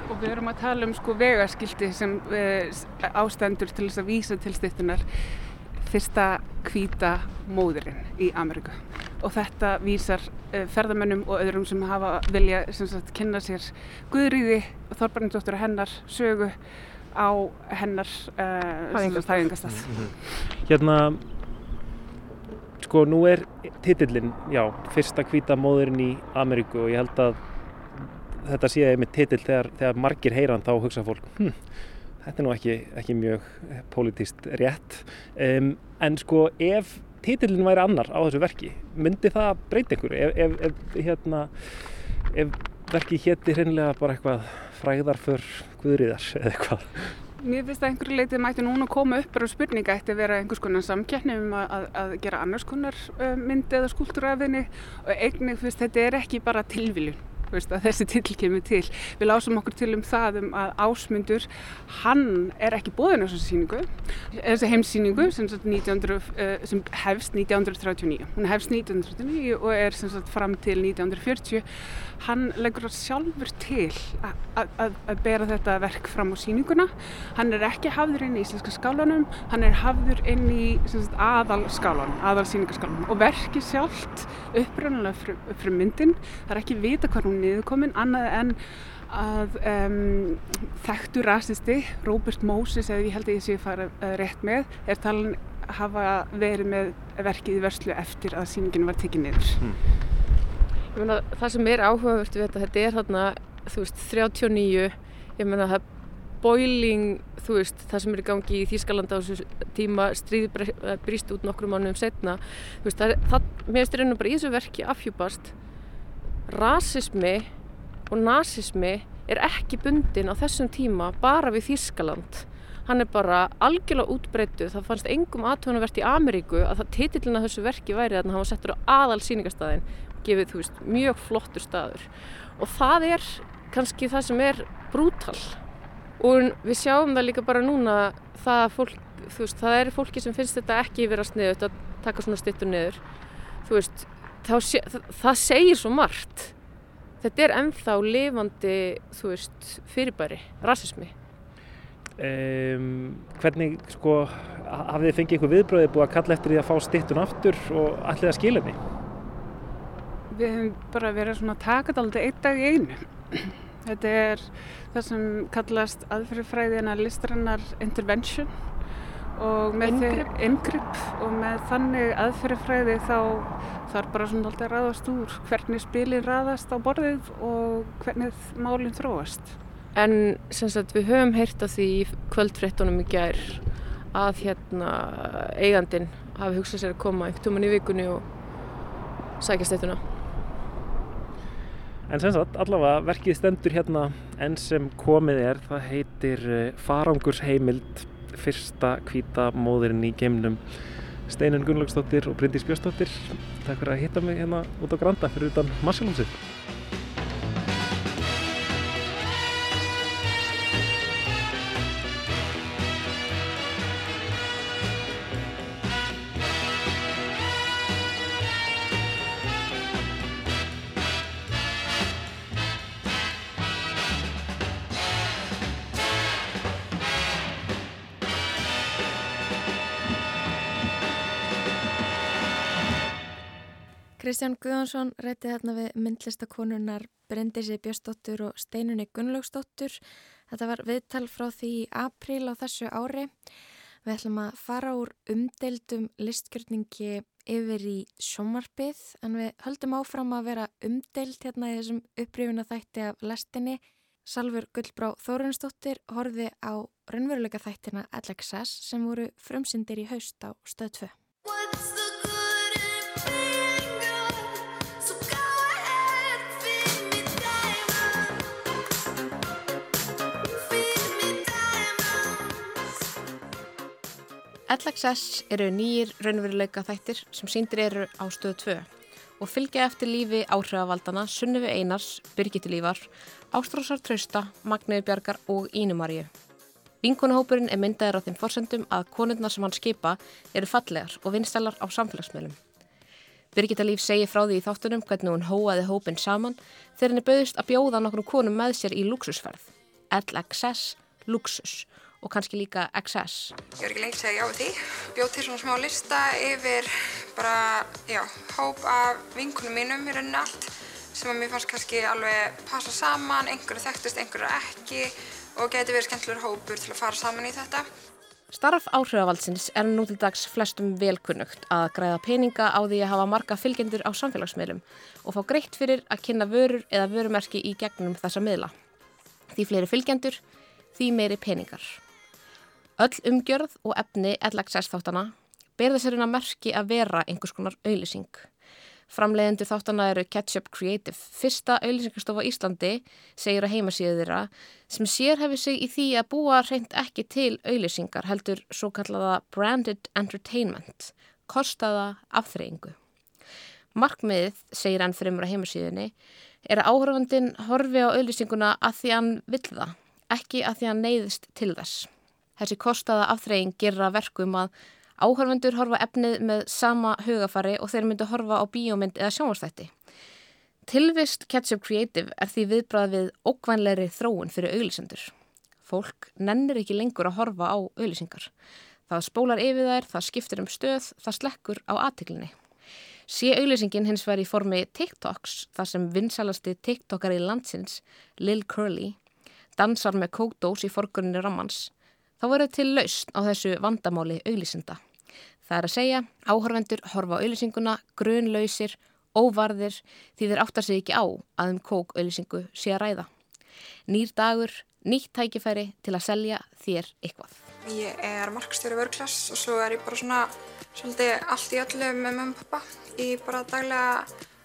Og við erum að tala um sko vegaskildi sem uh, ástendur til þess að vísa til styrtunar fyrsta hvíta móðurinn í Ameríku. Og þetta vísar uh, ferðamönnum og öðrum sem hafa vilja sem sagt, kynna sér Guðrýði og Þorbarnindóttur og hennar sögu á hennar uh, þægingastað. Hérna, sko nú er titillin, já, fyrsta hvíta móðurinn í Ameríku og ég held að þetta sé einmitt titill þegar, þegar margir heyran þá hugsa fólk, hm, þetta er nú ekki, ekki mjög pólitíst rétt. Um, en sko ef titillin væri annar á þessu verki, myndi það breyta einhverju? Ef, ef, ef, hérna, ef verki hétti hreinlega bara eitthvað fræðarför guðriðar eða eitthvað? Mér finnst að einhverju leitið mætti núna koma upp bara spurninga eftir að vera einhvers konar samkeppni um að, að, gera annars konar myndi eða skúltúra af henni og einnig finnst þetta er ekki bara tilviljun veist, að þessi titil kemur til. Við lásum okkur til um það um að ásmundur, hann er ekki bóðin á þessu síningu, þessu heimsíningu sem, sagt 1900, uh, sem hefst 1939. Hún hefst 1939 og er sagt fram til 1940. Hann leggur sjálfur til að bera þetta verk fram á síninguna. Hann er ekki hafður inn í íslenska skálanum, hann er hafður inn í sagt, aðal skálanum, aðal síningaskálanum og verkið sjálft upprænulega frum, frum myndin. Það er ekki vita hvað hún niðurkomin annað en að um, þekktu rasisti Robert Moses, eða ég held að ég sé fara uh, rétt með, er talan hafa verið með verkið í verslu eftir að síningin var tekið niður. Hmm. Ég meina, það sem er áhugavert við þetta, þetta er þarna, þú veist, 39, ég meina það boiling, þú veist, það sem er í gangi í Þýskalanda á þessu tíma stríði brýst út nokkru mánuðum setna, þú veist, það, það mér finnst reynum bara í þessu verki afhjúpast, rasismi og nazismi er ekki bundin á þessum tíma bara við Þýskaland. Hann er bara algjörlega útbreyttu, það fannst engum aðtöðunarvert í Ameríku að það titillina þessu verki væri að hann var settur á aðal síningastæðin, gefið, þú veist, mjög flottur staður. Og það er kannski það sem er brútal. Og við sjáum það líka bara núna, það, fólk, veist, það er fólki sem finnst þetta ekki vera sniðut að taka svona stittur niður. Þú veist, sé, það, það segir svo margt. Þetta er ennþá lifandi, þú veist, fyrirbæri, rasismi. Um, hvernig, sko, hafið þið fengið einhver viðbröðið búið að kalla eftir því að fá stittun aftur og allir að skila henni? Við hefum bara verið svona takat aldrei einn dag í einu. Þetta er það sem kallast aðferðfræðina listrannar intervention og með Inngrip. ingrip og með þannig aðferðfræði þá þarf bara svona alltaf að ráðast úr hvernig spilin ráðast á borðið og hvernig málinn þróast. En sem sagt við höfum heyrt af því í kvöldfréttunum í gær að hérna eigandin hafi hugsað sér að koma einhvern tóman í vikunni og sækja steytuna. En sem sagt, allavega verkið stendur hérna enn sem komið er, það heitir eh, Farangursheimild, fyrsta hvíta móðurinn í geimnum Steinun Gunnlaugsdóttir og Bryndís Björnsdóttir. Takk fyrir að hitta mig hérna út á Granda fyrir utan Marshallhúsið. Kristján Guðjónsson rætti þarna við myndlistakonunnar Bryndisi Björnsdóttur og Steinunni Gunnlaugsdóttur. Þetta var viðtal frá því í apríl á þessu ári. Við ætlum að fara úr umdeildum listgjörningi yfir í sjómarpið en við höldum áfram að vera umdeild hérna í þessum upprýfuna þætti af lestinni. Salfur Gullbrá Þórunsdóttir horfi á raunveruleika þættina LXS sem voru frumsyndir í haust á stöð 2. LXS eru nýjir raunveruleika þættir sem síndir eru á stöð 2 og fylgja eftir lífi áhrifavaldana Sunnifi Einars, Birgitti Lífar, Ástrósar Trausta, Magniður Bjargar og Ínumaríu. Vinkonuhópurinn er myndaður á þeim forsendum að konurnar sem hann skipa eru fallegar og vinstælar á samfélagsmiðlum. Birgitta Líf segir frá því í þáttunum hvernig hún hóaði hópin saman þegar henni bauðist að bjóða nokkrum konum með sér í luxusferð. LXS, luxus og kannski líka XS. Ég var ekki lengt að segja já við því. Bjóð til svona smá lista yfir bara, já, hóp af vinkunum mínum í rauninni allt sem að mér fannst kannski alveg passa saman, einhverju þekktust, einhverju ekki og geti verið skemmtilegur hópur til að fara saman í þetta. Starf áhrifavaldsins er nú til dags flestum velkunnugt að græða peninga á því að hafa marga fylgjendur á samfélagsmiðlum og fá greitt fyrir að kynna vörur eða vörumerki í gegnum þessa miðla. Því fleiri fylgjendur, því meiri peningar. Öll umgjörð og efni LXS þáttana ber þessarinn að merki að vera einhvers konar auðlýsing. Framleiðendur þáttana eru Ketchup Creative, fyrsta auðlýsingarstofa á Íslandi, segir að heimasíðu þeirra, sem sérhefi sig í því að búa reynd ekki til auðlýsingar heldur svo kallaða branded entertainment, kostaða afþreyingu. Markmiðið, segir enn fremur á heimasíðunni, er að áhörfandin horfi á auðlýsinguna að því hann vill það, ekki að því hann neyðist til þess. Þessi kostaða afþreying gerra verkum að áhörfundur horfa efnið með sama hugafari og þeir myndu horfa á bíómynd eða sjónvarstætti. Tilvist Ketchup Creative er því viðbrað við ókvænleiri þróun fyrir auglýsendur. Fólk nennir ekki lengur að horfa á auglýsingar. Það spólar yfir þær, það skiptir um stöð, það slekkur á aðtiklinni. Sé auglýsingin hins vegar í formi TikToks, þar sem vinsalasti TikTokari landsins, Lil Curly, dansar með kókdós í forgrunni rammans, þá verður til lausn á þessu vandamáli auglýsinda. Það er að segja, áhorfendur horfa á auglýsinguna, grunlausir, óvarðir því þeir áttar sig ekki á að um kók auglýsingu sé að ræða. Nýr dagur, nýtt tækifæri til að selja þér eitthvað. Ég er markstjóri vörklass og svo er ég bara svona svolítið allt í öllu með mömmu og pappa í bara daglega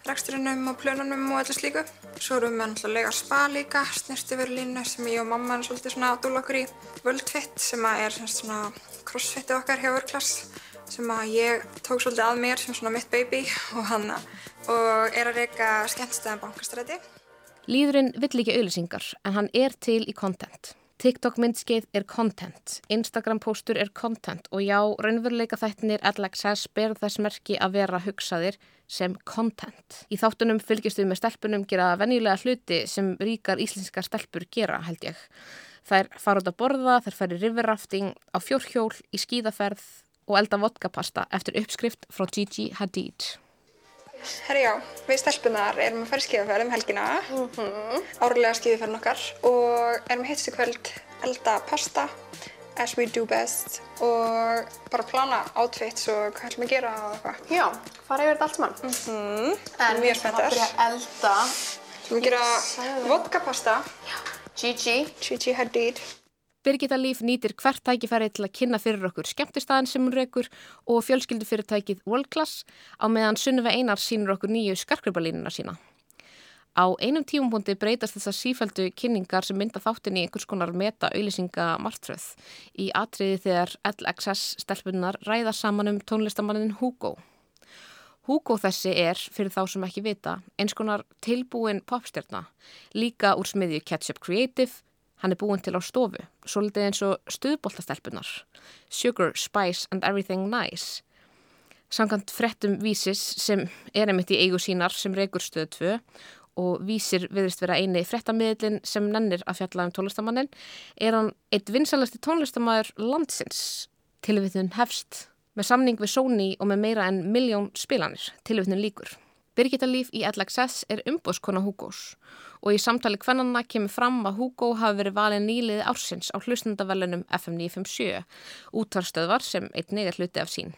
reksturinnum og plönunum og öllu slíku. Svo erum við náttúrulega spa líka, snirtiförlínu sem ég og mamma er svolítið svona að dúla okkur í Worldfit sem að er svona crossfitið okkar hjá vörklass sem að ég tók svolítið að mér sem svona mitt baby og hann og er að reyka skemmtstæðan bankastræti. Líðurinn vill ekki auðlýsingar en hann er til í content. TikTok myndskeið er content, Instagram póstur er content og já, raunveruleika þættinir LXS ber þess merki að vera hugsaðir sem content. Í þáttunum fylgjast við með stelpunum gera venjulega hluti sem ríkar íslenskar stelpur gera, held ég. Þær fara út að borða, þær færi riverrafting á fjórhjól, í skíðaferð og elda vodkapasta eftir uppskrift frá Gigi Hadid. Herri já, við stelpunar erum að fara í skíðaferð um helgina, mm -hmm. árlega skíðaferðin okkar og erum í kvöld elda pasta as we do best og bara plana outfits og hvað ætlum við að gera og eitthvað. Já, fara yfir þetta allt saman. Mm -hmm. En við ætlum að byrja að elda. Við ætlum að gera vodkapasta. Gigi. Gigi Hadid. Birgitta Líf nýtir hvert tækifæri til að kynna fyrir okkur skemmtistæðin sem hún rekur og fjölskyldufyrirtækið World Class á meðan Sunnive Einar sínur okkur nýju skarkribalínuna sína. Á einum tímumpunkti breytast þessar sífældu kynningar sem mynda þáttin í einhvers konar meta-auðlýsinga martröð í atriði þegar LXS stelpunar ræða saman um tónlistamannin Hugo. Hugo þessi er, fyrir þá sem ekki vita, eins konar tilbúin popstjarna, líka úr smiðju Ketchup Creative, Hann er búinn til á stofu, svolítið eins og stuðboltastelpunar, Sugar, Spice and Everything Nice. Samkant frettum vísis sem er einmitt í eigu sínar sem reykur stöðu 2 og vísir viðrist vera eini frettamiðlinn sem nennir að fjalla um tónlistamannin, er hann eitt vinsalasti tónlistamæður landsins. Tilvitun hefst með samning við Sony og með meira en miljón spilanir, tilvitun líkur. Birgitta Líf í LXS er umbóðskona Hugos og í samtali hvernanna kemur fram að Hugo hafi verið valin nýliði ársins á hlustendavellunum FM 957, útvarstöðvar sem einnig er hluti af sín.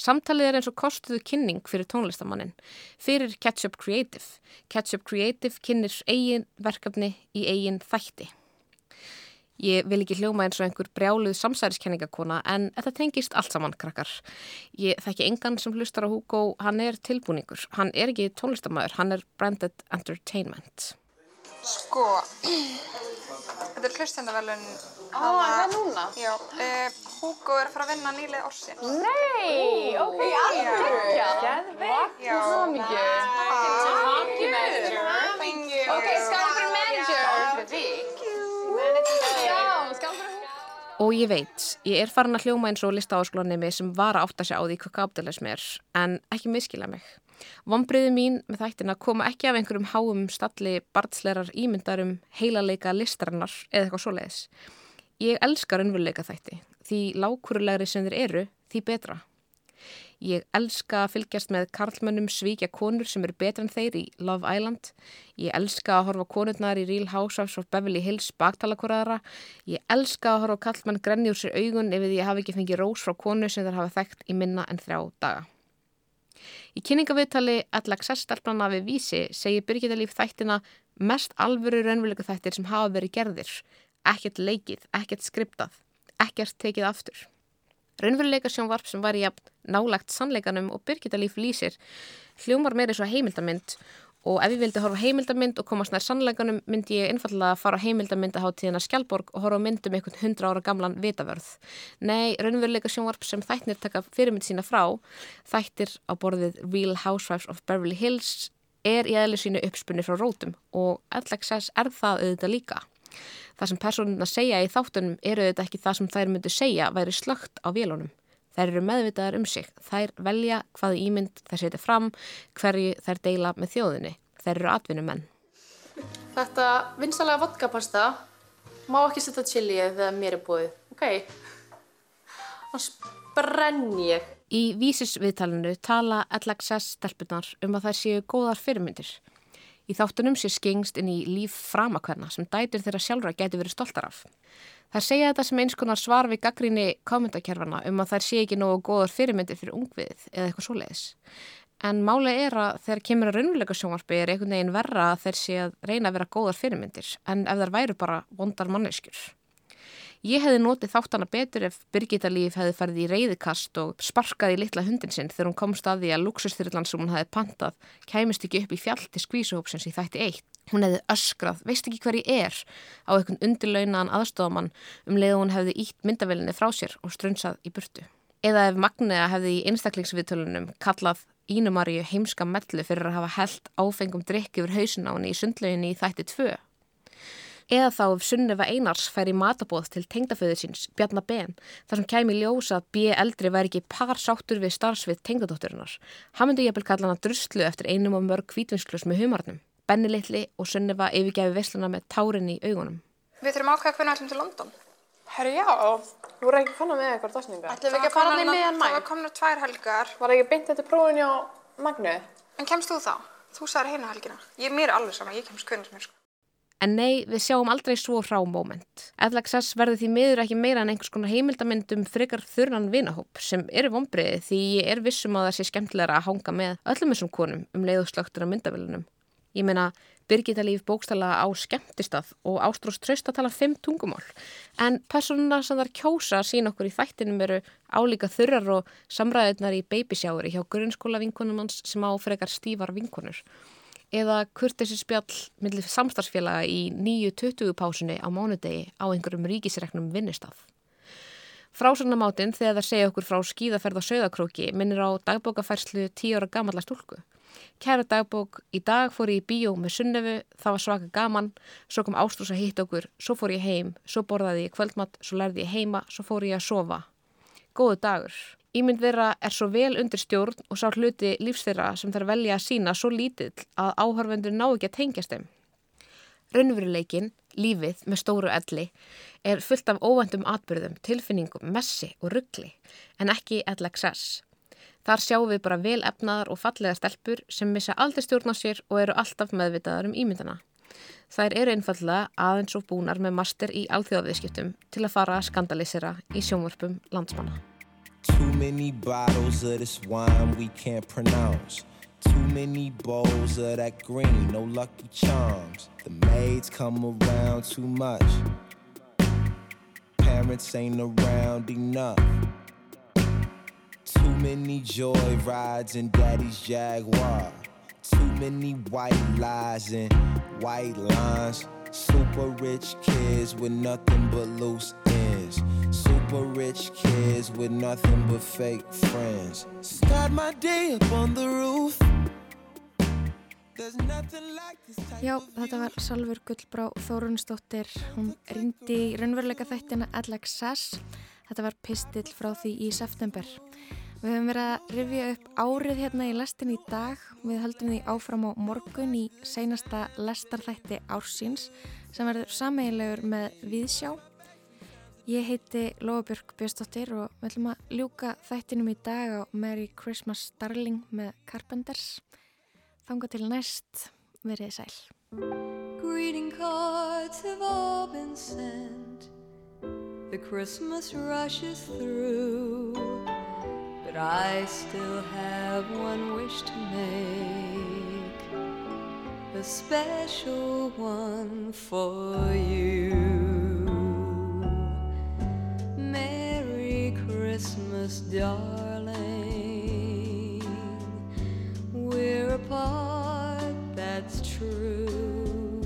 Samtalið er eins og kostuðu kynning fyrir tónlistamannin, fyrir Ketchup Creative. Ketchup Creative kynir eigin verkefni í eigin þætti. Ég vil ekki hljóma eins og einhver brjáluð samsæriskenningakona en þetta tengist allt saman krakkar. Ég þekki engan sem hlustar á Hugo, hann er tilbúningur. Hann er ekki tónlistamæður, hann er branded entertainment. Sko, þetta er hlustendavelun. Á, er það núna? Já, uh, Hugo er að fara að vinna nýlið ársins. Nei, ok, Já. alveg. Geðveikt. Já. Til hamingju. Til hamingju, manager. Thank you. Ok, skál Og ég veit, ég er farin að hljóma eins og listaáskólanemi sem var að átta sig á því hvað kapitalism er, en ekki miskila mig. Vombriði mín með þættina koma ekki af einhverjum háum stalli barnslerar ímyndarum heilaleika listarinnar eða eitthvað svoleiðis. Ég elska raunveruleika þætti, því lákurulegri sem þeir eru, því betra. Ég elska að fylgjast með karlmönnum svíkja konur sem eru betra en þeir í Love Island. Ég elska að horfa konurnar í Real Housewives of Beverly Hills baktalakoraðara. Ég elska að horfa karlmann grenni úr sér augun ef ég hafi ekki fengið rós frá konu sem þeir hafa þekkt í minna en þrjá daga. Í kynningaviðtali Allaxess-stelpnana við vísi segir Birgitta Líf þættina mest alvöru raunveruleika þættir sem hafa verið gerðir. Ekkert leikið, ekkert skriptað, ekkert tekið aftur. Raunveruleika sjónvarp sem var í jafn nálagt sannleikanum og Birgitta Líf lýsir hljómar meiri svo heimildamind og ef ég vildi horfa heimildamind og komast nær sannleikanum myndi ég einfallega fara á heimildamindaháttíðina Skjálborg og horfa myndum einhvern hundra ára gamlan vitavörð. Nei, raunveruleika sjónvarp sem þætnir taka fyrirmynd sína frá, þættir á borðið Real Housewives of Beverly Hills er í eðli sínu uppspunni frá rótum og LXS er það auðvitað líka. Það sem personuna segja í þáttunum eru auðvitað ekki það sem þær myndu segja væri slögt á vélunum. Þær eru meðvitaðar um sig. Þær velja hvaða ímynd þær setja fram, hverju þær deila með þjóðinni. Þær eru atvinnumenn. Þetta vinsalega vodkapasta má ekki setja chili þegar mér er búið. Ok. Þannig brenn ég. Í vísisviðtalinu tala LXS stelpunar um að þær séu góðar fyrirmyndir. Í þáttunum sé skengst inn í líf framakverna sem dætur þeirra sjálfra geti verið stoltar af. Þær segja þetta sem eins konar svar við gaggríni kommentarkerfana um að þær sé ekki nógu góðar fyrirmyndir fyrir ungviðið eða eitthvað svoleiðis. En málega er að þegar kemur að raunveruleika sjónvarpi er einhvern veginn verra að þeir sé að reyna að vera góðar fyrirmyndir en ef þær væru bara vondar manneskjur. Ég hefði notið þáttana betur ef Birgitta Líf hefði farið í reyðikast og sparkaði litla hundin sinn þegar hún komst að því að luxustyrlan sem hún hefði pantað kæmist ekki upp í fjall til skvísuhópsins í þætti eitt. Hún hefði öskrað, veist ekki hver ég er, á einhvern undirlaunaðan aðstofamann um leið hún hefði ítt myndavelinni frá sér og strunsað í burtu. Eða ef Magnea hefði í einstaklingsviðtölunum kallað Ínumaríu heimska mellu fyrir að hafa held áfengum drikk yfir hausin á henni í sundlauginni í þætti tvö. Eða þá ef Sunniva Einars fær í matabóð til tengdaföðu síns, Bjarnar Ben, þar sem kæmi ljósa að B. eldri væri ekki par sáttur við starfsvið tengdadótturinnar. Hann myndi jafnvel kalla hana druslu eftir einum og mörg hvítvinsklus með humarnum. Benni litli og Sunniva yfirgæfi vesluna með tárin í augunum. Við þurfum að ákveða hvernig við ætlum til London. Herru, já, þú voru ekki fann að með eitthvað dásninga. Ætlum við ekki að fara hann í miðan mæ? Það var komin tvær helgar. Var ekki beint eftir prófin hjá Magnu? En kemst þú þá? Þú sagði hérna helgina. Ég mér er alveg sama, ég kemst hvernig sem er sko. En nei, við sjáum aldrei svo frá moment. LXS verður því miður ekki meira en einhvers konar heimildamindum frekar þurran vinahóp sem eru vonbreiði því ég er vissum að það sé skemmtilega að hanga með öllum þessum konum um leiðuslögtur af myndavélunum. Ég meina, Birgitta líf bókstala á skemmtistað og Ástrós tröst að tala fimm tungumál. En personuna sem þar kjósa sín okkur í þættinum eru álíka þurrar og samræðirnar í babysjári hjá grunnskóla vinkonum hans sem á frekar stífar vinkonur eða kurtessi spjall millir samstarfsfélaga í 9.20 pásunni á mánudegi á einhverjum ríkisreknum vinnustaf. Frásagnamáttinn þegar það segja okkur frá skíðaferð á söðakróki minnir á dagbókafærslu 10 ára gamalla stúlku. Kæra dagbók, í dag fór ég í bíó með sunnefu, það var svaka gaman, svo kom Ástrús að hitta okkur, svo fór ég heim, svo borðaði ég kvöldmatt, svo lærði ég heima, svo fór ég að sofa. Góðu dagur. Ímynd þeirra er svo vel undir stjórn og sá hluti lífs þeirra sem þær velja að sína svo lítill að áhörvendur ná ekki að tengjast þeim. Raunveruleikin, lífið með stóru elli, er fullt af óvæntum atbyrðum, tilfinningum, messi og ruggli, en ekki LXS. Þar sjáum við bara vel efnaðar og fallega stelpur sem missa aldrei stjórn á sér og eru alltaf meðvitaðar um ímyndana. Þær eru einfallega aðeins og búnar með master í alþjóðaviðskiptum til að fara að skandalisera í sjónvarpum landsmanna. Too many bottles of this wine we can't pronounce. Too many bowls of that green, no lucky charms. The maids come around too much. Parents ain't around enough. Too many joy rides in daddy's Jaguar. Too many white lies and white lines. Super rich kids with nothing but loose ends. Super rich kids with nothing but fake friends. Start my day up on the roof. Já, þetta var Salfur Gullbrá Þórunsdóttir. Hún rindi í raunveruleika þættina LXS. Þetta var pistill frá því í september. Við höfum verið að rifja upp árið hérna í lestin í dag. Við höldum því áfram á morgun í seinasta lestarþætti ársins sem verður sameigilegur með Viðsjá. Ég heiti Lóabjörg Björnsdóttir og við ætlum að ljúka þættinum í dag á Merry Christmas Darling með Carpenters. Þanga til næst, verið sæl. Greeting cards have all been sent. The Christmas rushes through. But I still have one wish to make. A special one for you. Christmas, darling. We're apart, that's true.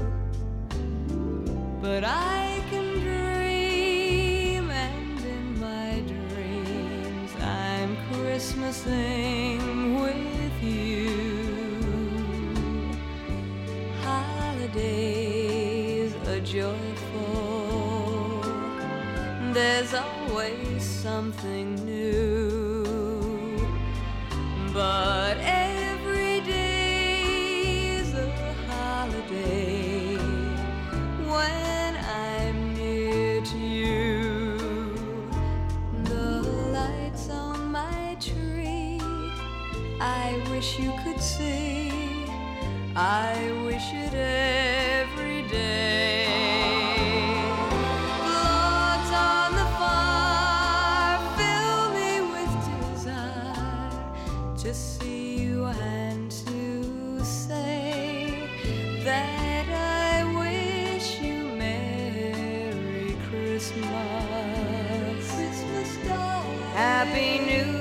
But I can dream, and in my dreams, I'm Christmasing with you. Holidays are joyful, there's always something new. But every day's a holiday when I'm near to you. The lights on my tree, I wish you could see. I wish to see you and to say that I wish you Merry Christmas. Christmas. Happy New Year.